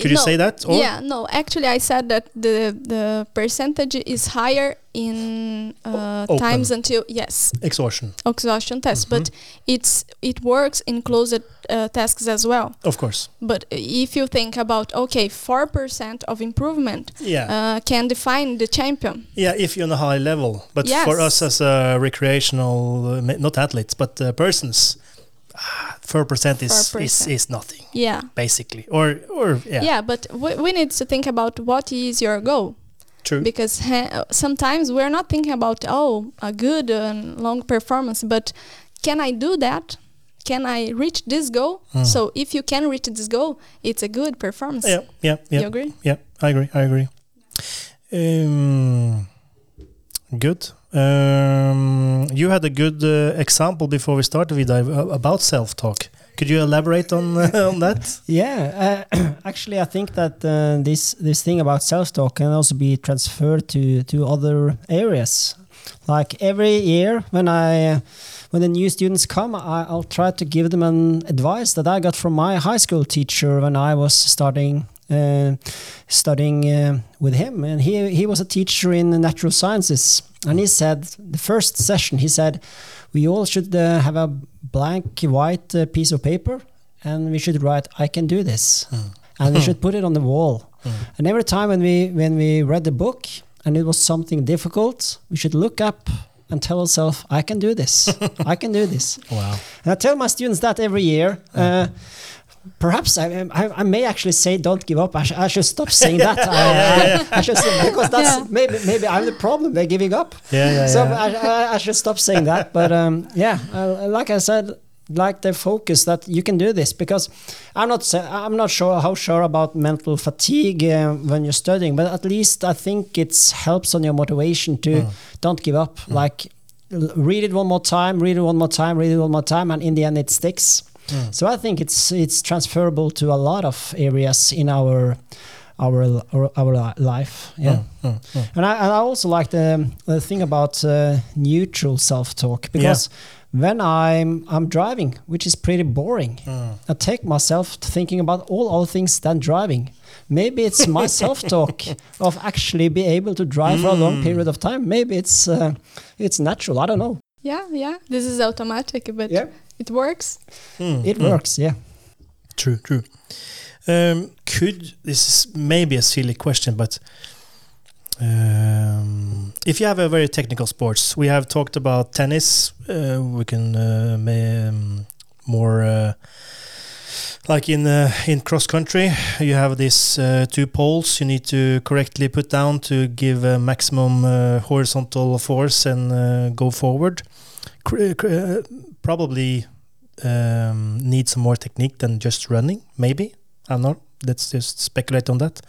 Speaker 1: Could you
Speaker 2: no.
Speaker 1: say that? Or
Speaker 2: Yeah, no. Actually, I said that the the percentage is higher in uh, times until yes
Speaker 1: exhaustion,
Speaker 2: exhaustion test,
Speaker 1: Mhm.
Speaker 2: but it's it works in closed uh, tasks as well.
Speaker 1: of course.
Speaker 2: But if you think about okay, four percent of improvement
Speaker 1: Yeah.
Speaker 2: uh, can define the champion.
Speaker 1: Yeah, if you're on a high level. But for us as a recreational, uh, not athletes, but uh, persons, four percent is, is is nothing
Speaker 2: Yeah,
Speaker 1: basically. Or or yeah,
Speaker 2: yeah. but we, we need to think about what is your goal.
Speaker 1: true.
Speaker 2: because sometimes we're not thinking about oh a good and long performance but can i do that can i reach this goal
Speaker 1: Mm.
Speaker 2: so if you can reach this goal it's a good performance
Speaker 1: yeah, yeah, yeah,
Speaker 2: you agree
Speaker 1: yeah. I agree. I agree. Um, good. Um, you had a good uh, example before we started with uh, about self-talk. Could you elaborate on on that?
Speaker 3: Yeah, uh, actually, I think that uh, this this thing about self-talk can also be transferred to to other areas. Like every year, when I uh, when the new students come, I, I'll try to give them an advice that I got from my high school teacher when I was starting uh, studying uh, with him, and he he was a teacher in natural sciences, and he said the first session he said we all should uh, have a blank white uh, piece of paper and we should write i can do this and we should put it on the wall. And every time when we when we read the book and it was something difficult we should look up and tell ourselves i can do this. I can do this.
Speaker 1: Wow.
Speaker 3: and i tell my students that every year. Uh, Perhaps I, I, I may actually say don't give up. I, sh- I should stop saying that. I, I, I should say, because that's
Speaker 2: Yeah.
Speaker 3: maybe maybe I'm the problem. They're giving up
Speaker 1: Yeah, yeah,
Speaker 3: so
Speaker 1: yeah.
Speaker 3: I, I, I should stop saying that. But um, yeah, uh, like I said, like the focus that you can do this because I'm not I'm not sure how sure about mental fatigue uh, when you're studying, but at least I think it helps on your motivation to
Speaker 1: Mm.
Speaker 3: don't give up. Like read it one more time, read it one more time, read it one more time, and in the end it sticks.
Speaker 1: Mm.
Speaker 3: So I think it's it's transferable to a lot of areas in our our our, our life. Yeah.
Speaker 1: Mm, mm, mm.
Speaker 3: And I, and I also like the, the thing about uh, neutral self-talk because when I'm I'm driving, which is pretty boring,
Speaker 1: Mm.
Speaker 3: I take myself to thinking about all other things than driving. Maybe it's my self-talk of actually be able to drive for a long period of time. Maybe it's uh, it's natural. I don't know.
Speaker 2: yeah yeah this is automatic but
Speaker 3: Yeah.
Speaker 2: It works
Speaker 1: Mm,
Speaker 3: It
Speaker 1: mm.
Speaker 3: works. Yeah.
Speaker 1: True, true. Um, could this is maybe a silly question, but um, if you have a very technical sports, we have talked about tennis. Uh, we can uh, ma- um, more uh, like in uh, in cross country, you have these uh, two poles you need to correctly put down to give a maximum uh, horizontal force and uh, go forward. Probably um, need some more technique than just running. Maybe I'm not. Let's just speculate on that.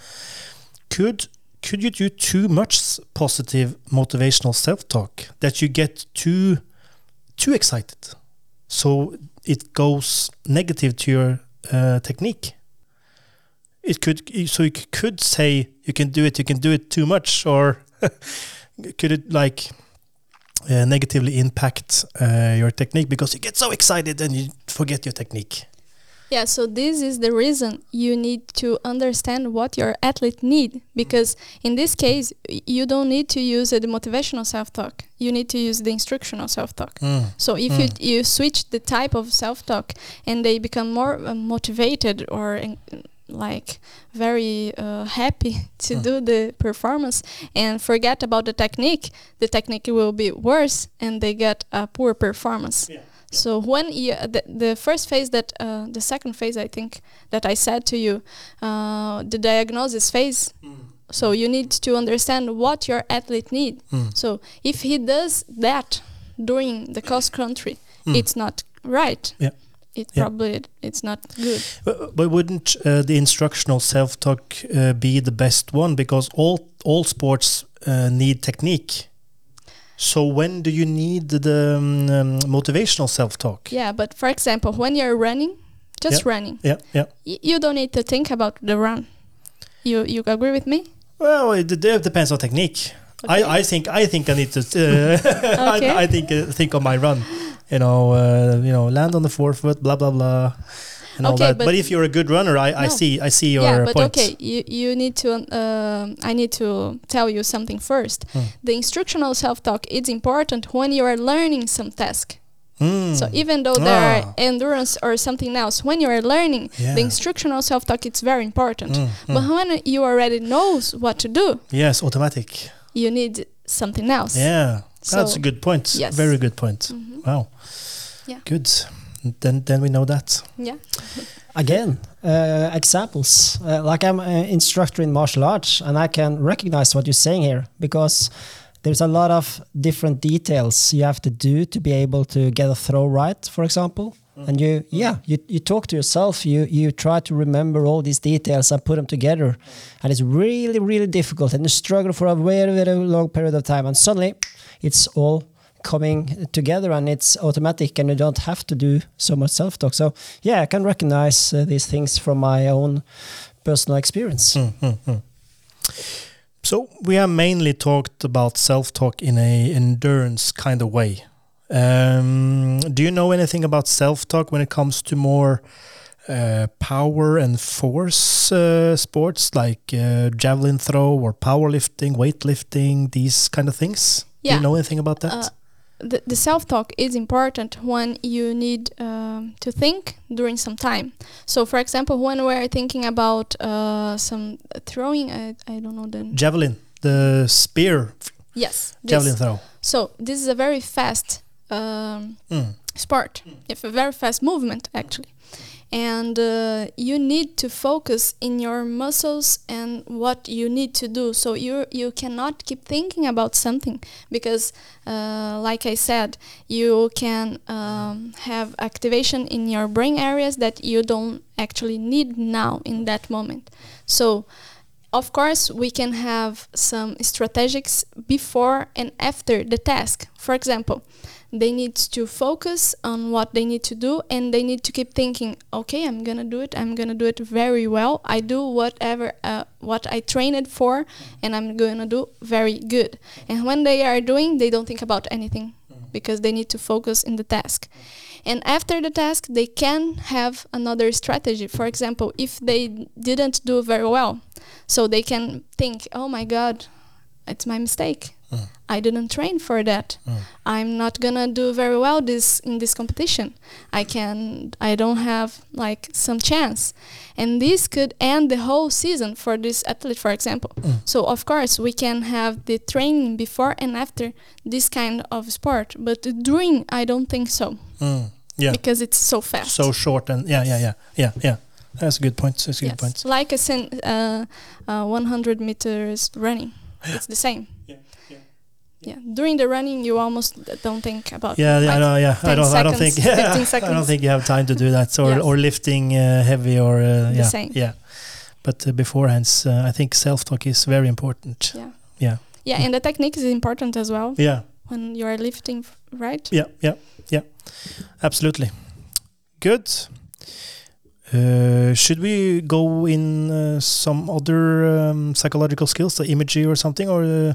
Speaker 1: Could could you do too much positive motivational self-talk that you get too too excited, so it goes negative to your uh, technique? It could so you could say you can do it. You can do it too much, or could it like uh, negatively impact uh, your technique because you get so excited and you forget your technique.
Speaker 2: Yeah, so this is the reason you need to understand what your athlete need because in this case you don't need to use uh, the motivational self-talk. You need to use the instructional self-talk. So if you you switch the type of self-talk and they become more uh, motivated or like very uh, happy to
Speaker 1: Mm.
Speaker 2: do the performance and forget about the technique, the technique will be worse and they get a poor performance.
Speaker 1: Yeah.
Speaker 2: So when you, the, the first phase that uh, the second phase I think that I said to you, uh, the diagnosis phase. So you need to understand what your athlete need.
Speaker 1: Mm.
Speaker 2: So if he does that during the cross country,
Speaker 1: Mm.
Speaker 2: it's not right.
Speaker 1: Yeah.
Speaker 2: It
Speaker 1: Yeah.
Speaker 2: probably it's not good.
Speaker 1: But, but wouldn't uh, the instructional self-talk uh, be the best one because all all sports uh, need technique. So when do you need the um, um, motivational self-talk?
Speaker 2: Yeah, but for example, when you're running, just running,
Speaker 1: Yeah, yeah.
Speaker 2: you don't need to think about the run. You you agree with me?
Speaker 1: Well, it, it depends on technique.
Speaker 2: Okay.
Speaker 1: I, I think I think I need to. Uh,
Speaker 2: Okay.
Speaker 1: I, I think uh, think of my run. You know, uh, you know, land on the forefoot, blah blah blah. and all that. But,
Speaker 2: but-
Speaker 1: if you're a good runner, I, I see I see your
Speaker 2: yeah, but
Speaker 1: point.
Speaker 2: okay, you you need to. um I need to tell you something first.
Speaker 1: Hmm.
Speaker 2: The instructional self-talk is important when you are learning some task.
Speaker 1: Mm.
Speaker 2: So even though there
Speaker 1: Ah.
Speaker 2: are endurance or something else, when you are learning,
Speaker 1: Yeah.
Speaker 2: the instructional self-talk it's very important.
Speaker 1: Mm,
Speaker 2: But
Speaker 1: mm.
Speaker 2: when you already knows what to do,
Speaker 1: yes, automatic.
Speaker 2: you need something else.
Speaker 1: Yeah, that's a good point.
Speaker 2: Yes.
Speaker 1: Very good point.
Speaker 2: Mhm.
Speaker 1: Wow.
Speaker 2: Yeah.
Speaker 1: Good. Then then we know that.
Speaker 2: Yeah.
Speaker 3: Again, uh, examples. Uh, like I'm an instructor in martial arts, and I can recognize what you're saying here because there's a lot of different details you have to do to be able to get a throw right, for example. And you, yeah, you, you talk to yourself. You you try to remember all these details and put them together, and it's really really difficult. And you struggle for a very very long period of time, and suddenly, it's all coming together and it's automatic and you don't have to do so much self-talk so yeah i can recognize uh, these things from my own personal experience
Speaker 1: Mm, mm, mm. So we have mainly talked about self-talk in a endurance kind of way. Um, do you know anything about self-talk when it comes to more uh, power and force uh, sports like uh, javelin throw or powerlifting, weightlifting, these kind of things? Do you know anything about that?
Speaker 2: Uh, the, the self-talk is important when you need um, to think during some time. So, for example, when we're thinking about uh, some throwing, I, I don't know the
Speaker 1: javelin, the spear
Speaker 2: yes, this.
Speaker 1: javelin throw.
Speaker 2: So this is a very fast um,
Speaker 1: Mm.
Speaker 2: sport. It's a very fast movement actually, and uh, you need to focus in your muscles and what you need to do. So you you cannot keep thinking about something because, uh, like I said, you can um, have activation in your brain areas that you don't actually need now in that moment. So. Of course, we can have some strategics before and after the task. For example, they need to focus on what they need to do and they need to keep thinking okay i'm gonna do it. I'm gonna do it very well. I do whatever uh, what i trained for and i'm gonna do very good. And when they are doing they don't think about anything because they need to focus in the task. And after the task they can have another strategy. For example if they didn't do very well so they can think oh my god it's my mistake
Speaker 1: Mm.
Speaker 2: I didn't train for that.
Speaker 1: Mm.
Speaker 2: I'm not gonna do very well this in this competition. I can I don't have like some chance. And this could end the whole season for this athlete for example.
Speaker 1: Mm.
Speaker 2: So of course we can have the training before and after this kind of sport. But during I don't think so.
Speaker 1: Yeah.
Speaker 2: Because it's so fast.
Speaker 1: So short and yeah, yeah, yeah, yeah, yeah. That's a good point. That's a good
Speaker 2: yes.
Speaker 1: point.
Speaker 2: Like a sen- uh, uh, 100 meters running. It's the same.
Speaker 1: Yeah, yeah.
Speaker 2: Yeah. During the running, you almost don't think about.
Speaker 1: Yeah, yeah, I know, yeah. I don't, I don't think,
Speaker 2: seconds, 15
Speaker 1: I don't think you have time to do that, or
Speaker 2: Yes.
Speaker 1: or lifting uh, heavy, or uh, yeah,
Speaker 2: same.
Speaker 1: yeah. But uh, beforehand, uh, I think self-talk is very important.
Speaker 2: Yeah.
Speaker 1: Yeah,
Speaker 2: Yeah, and the technique is important as well
Speaker 1: yeah,
Speaker 2: when you are lifting, right?
Speaker 1: yeah, yeah, yeah. Absolutely. Good. Uh, should we go in uh, some other um, psychological skills, the imagery or something, or uh,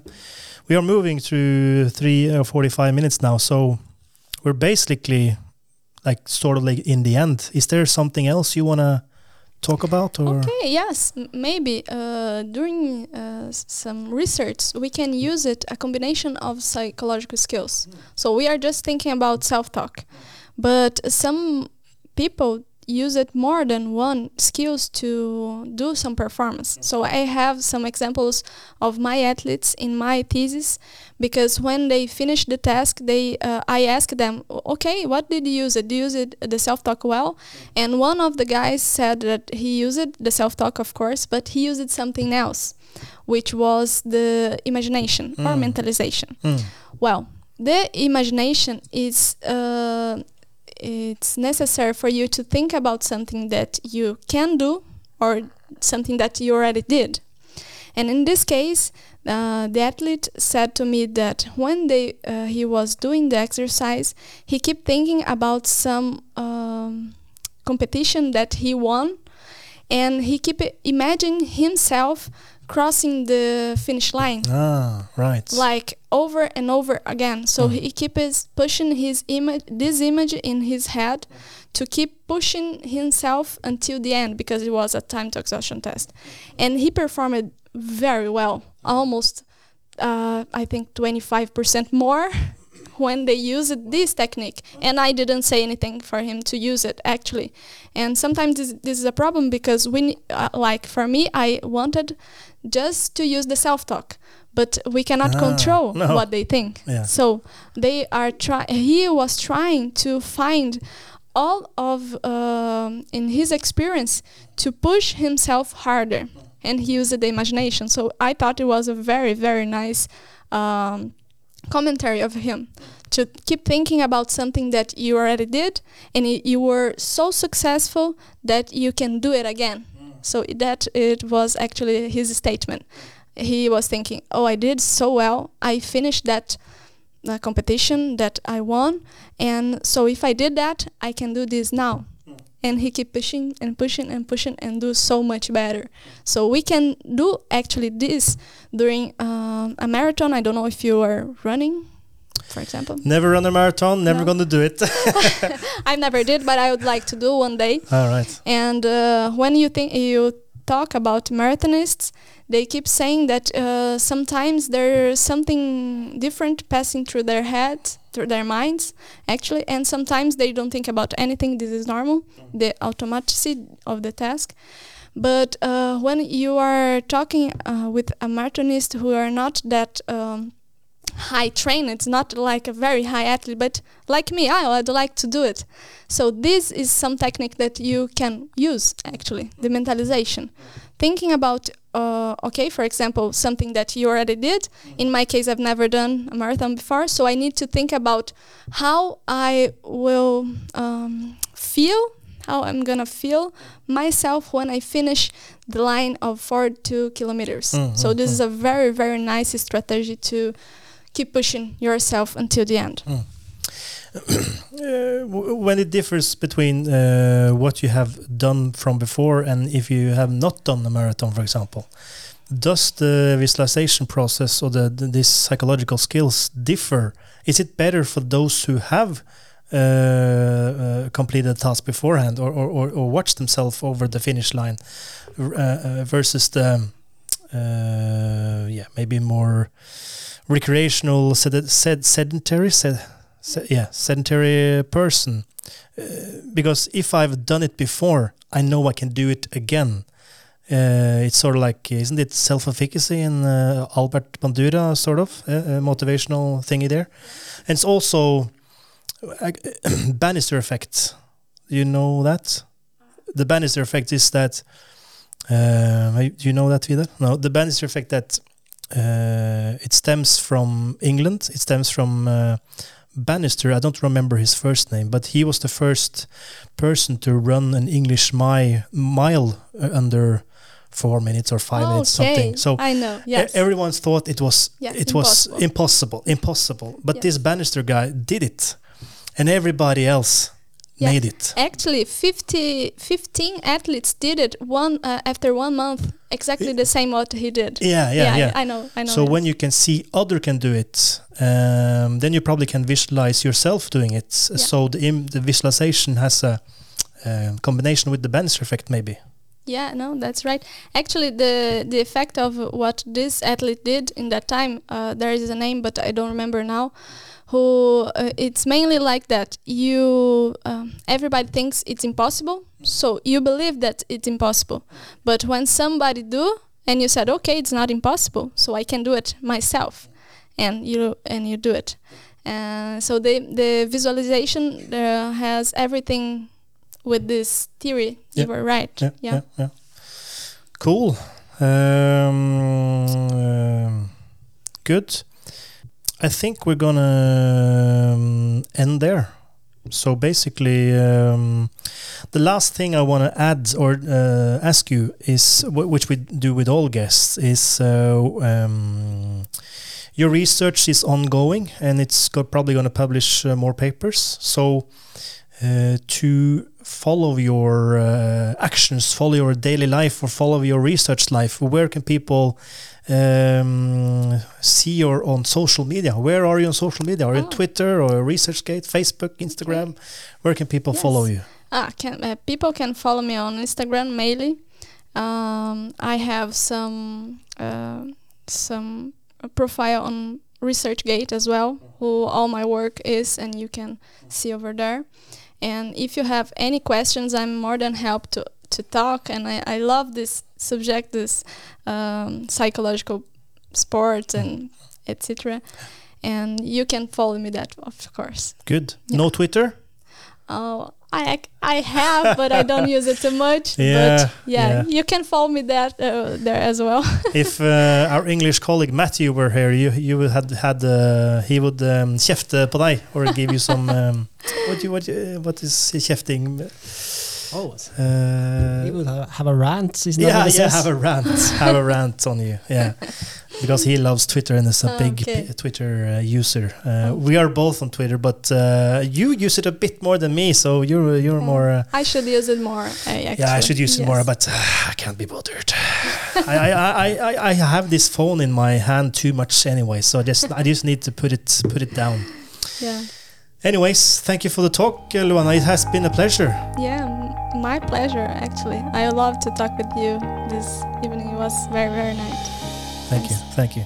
Speaker 1: we are moving through three or forty-five minutes now, so we're basically like sort of like in the end. Is there something else you wanna talk about, or
Speaker 2: Okay, yes, maybe uh, during uh, some research we can use it a combination of psychological skills. So we are just thinking about self-talk, but some people use it more than one skills to do some performance. So I have some examples of my athletes in my thesis because when they finish the task, they uh, I ask them, okay, what did you use it? Do you use it the self-talk well? And one of the guys said that he used the self-talk, of course, but he used something else, which was the imagination or
Speaker 1: Mm.
Speaker 2: mentalization.
Speaker 1: Mm.
Speaker 2: Well, the imagination is uh, it's necessary for you to think about something that you can do or something that you already did. And in this case, uh, the athlete said to me that when they uh, he was doing the exercise, he kept thinking about some um, competition that he won, and he kept imagining himself crossing the finish line.
Speaker 1: Ah, right.
Speaker 2: like over and over again. So
Speaker 1: Mm.
Speaker 2: he keeps pushing his image this image in his head to keep pushing himself until the end because it was a time to exhaustion test. And he performed very well almost uh, i think 25% more when they used this technique. And i didn't say anything for him to use it actually. And sometimes this, this is a problem because when uh, like for me i wanted just to use the self-talk but we cannot
Speaker 1: Ah,
Speaker 2: control
Speaker 1: no.
Speaker 2: what they think
Speaker 1: Yeah.
Speaker 2: so they are try he was trying to find all of um, in his experience to push himself harder and he used the imagination so i thought it was a very very nice um, commentary of him to keep thinking about something that you already did and you were so successful that you can do it again so that it was actually his statement. He was thinking oh i did so well. I finished that uh, competition that i won. And so if i did that i can do this now. And he keep pushing and pushing and pushing and do so much better. So we can do actually this during um, a marathon. I don't know if you are running for example
Speaker 1: Never run a marathon, never
Speaker 2: No.
Speaker 1: gonna do it.
Speaker 2: i never did but i would like to do one day
Speaker 1: All right.
Speaker 2: and uh, when you think you talk about marathonists, they keep saying that uh, sometimes there's something different passing through their heads, through their minds, actually, and sometimes they don't think about anything. This is normal, the automaticity of the task. But uh, when you are talking uh, with a marathonist who are not that um, high trained, it's not like a very high athlete, but like me, I would like to do it. So this is some technique that you can use actually, the mentalization. Thinking about, uh, okay, for example, something that you already did. In my case, I've never done a marathon before, so I need to think about how I will um, feel, how I'm gonna feel myself when I finish the line of 42 kilometers.
Speaker 1: Mm,
Speaker 2: So this is a very, very nice strategy to keep pushing yourself until the end.
Speaker 1: Uh, w- when it differs between uh, what you have done from before and if you have not done a marathon, for example, does the visualization process or the, the these psychological skills differ? Is it better for those who have uh, uh, completed the task beforehand or, or, or, or watch themselves over the finish line uh, uh, versus the uh, yeah maybe more recreational sed- sed- sedentary sed- se- yeah sedentary person. Uh, because if I've done it before I know I can do it again. Uh, it's sort of like isn't it self-efficacy in uh, Albert Bandura sort of uh, uh, motivational thingy there? And it's also uh, Bannister effect you know that? The Bannister effect is that do you know that Vidar? No, the Bannister effect that it stems from England. It stems from uh, Bannister. I don't remember his first name, but he was the first person to run an English mi- mile uh, under four minutes or five minutes, something. So
Speaker 2: I know. Yes.
Speaker 1: everyone thought it was
Speaker 2: Yeah,
Speaker 1: it was
Speaker 2: impossible.
Speaker 1: impossible, impossible. But this Bannister guy did it, and everybody else
Speaker 2: Yeah.
Speaker 1: made it.
Speaker 2: Actually, 50, 15 athletes did it one uh, after one month, exactly the same what he did.
Speaker 1: Yeah, yeah, yeah.
Speaker 2: I, I know. I know.
Speaker 1: So when you can see other can do it, um, then you probably can visualize yourself doing it.
Speaker 2: Yeah.
Speaker 1: So the Im- the visualization has a um combination with the Bannister effect, maybe.
Speaker 2: Yeah, no, that's right. Actually, the the effect of what this athlete did in that time, uh, there is a name, but I don't remember now. Who uh, it's mainly like that. You um, everybody thinks it's impossible, so you believe that it's impossible. But when somebody do, and you said, okay, it's not impossible, so I can do it myself, and you and you do it. Uh, so the the visualization uh, has everything with this theory.
Speaker 1: Yeah.
Speaker 2: You were right.
Speaker 1: Yeah, yeah, yeah. Cool. Um, um, good. I think we're gonna um, end there. So basically, um, the last thing I want to add or uh, ask you is, which we do with all guests, is uh, um, your research is ongoing and it's probably going to publish uh, more papers. So uh, to follow your uh, actions, follow your daily life, or follow your research life, where can people um, see you on social media? Where are you on social media? Are you
Speaker 2: Oh.
Speaker 1: on Twitter or ResearchGate, Facebook, Instagram? Where can people
Speaker 2: Yes.
Speaker 1: follow you?
Speaker 2: Ah, can uh, people can follow me on Instagram mainly. Um, I have some uh, some profile on ResearchGate as well, who all my work is, and you can see over there. And if you have any questions, I'm more than help to to talk. And I, I love this subject, this um, psychological sports and etc. And you can follow me that, of course.
Speaker 1: Good.
Speaker 2: Yeah.
Speaker 1: No Twitter?
Speaker 2: Oh, I I have, but I don't use it too much.
Speaker 1: Yeah,
Speaker 2: but yeah,
Speaker 1: yeah.
Speaker 2: you can follow me that uh, there as well.
Speaker 1: if uh, our English colleague Matthew were here, you you would had had uh, he would um, kjefte på or give you some um, what you what you, what is kjefting?
Speaker 3: Oh,
Speaker 1: Uh,
Speaker 3: he would ha- have a rant. Isn't that
Speaker 1: yeah, yeah, have a rant, have a rant on you, yeah, because he loves Twitter and is a big
Speaker 2: Okay.
Speaker 1: p- Twitter uh, user. Uh. We are both on Twitter, but uh, you use it a bit more than me, so you're you're
Speaker 2: Yeah.
Speaker 1: more. Uh,
Speaker 2: I should use it more. Uh,
Speaker 1: yeah, I should use it more, but uh, I can't be bothered. I, I, I, I, I have this phone in my hand too much anyway, so I just I just need to put it put it down.
Speaker 2: yeah,
Speaker 1: Anyways, thank you for the talk, uh, Luana. It has been a pleasure.
Speaker 2: yeah, my pleasure. Actually, I love to talk with you this evening. It was very very nice.
Speaker 1: Thank you, thank you.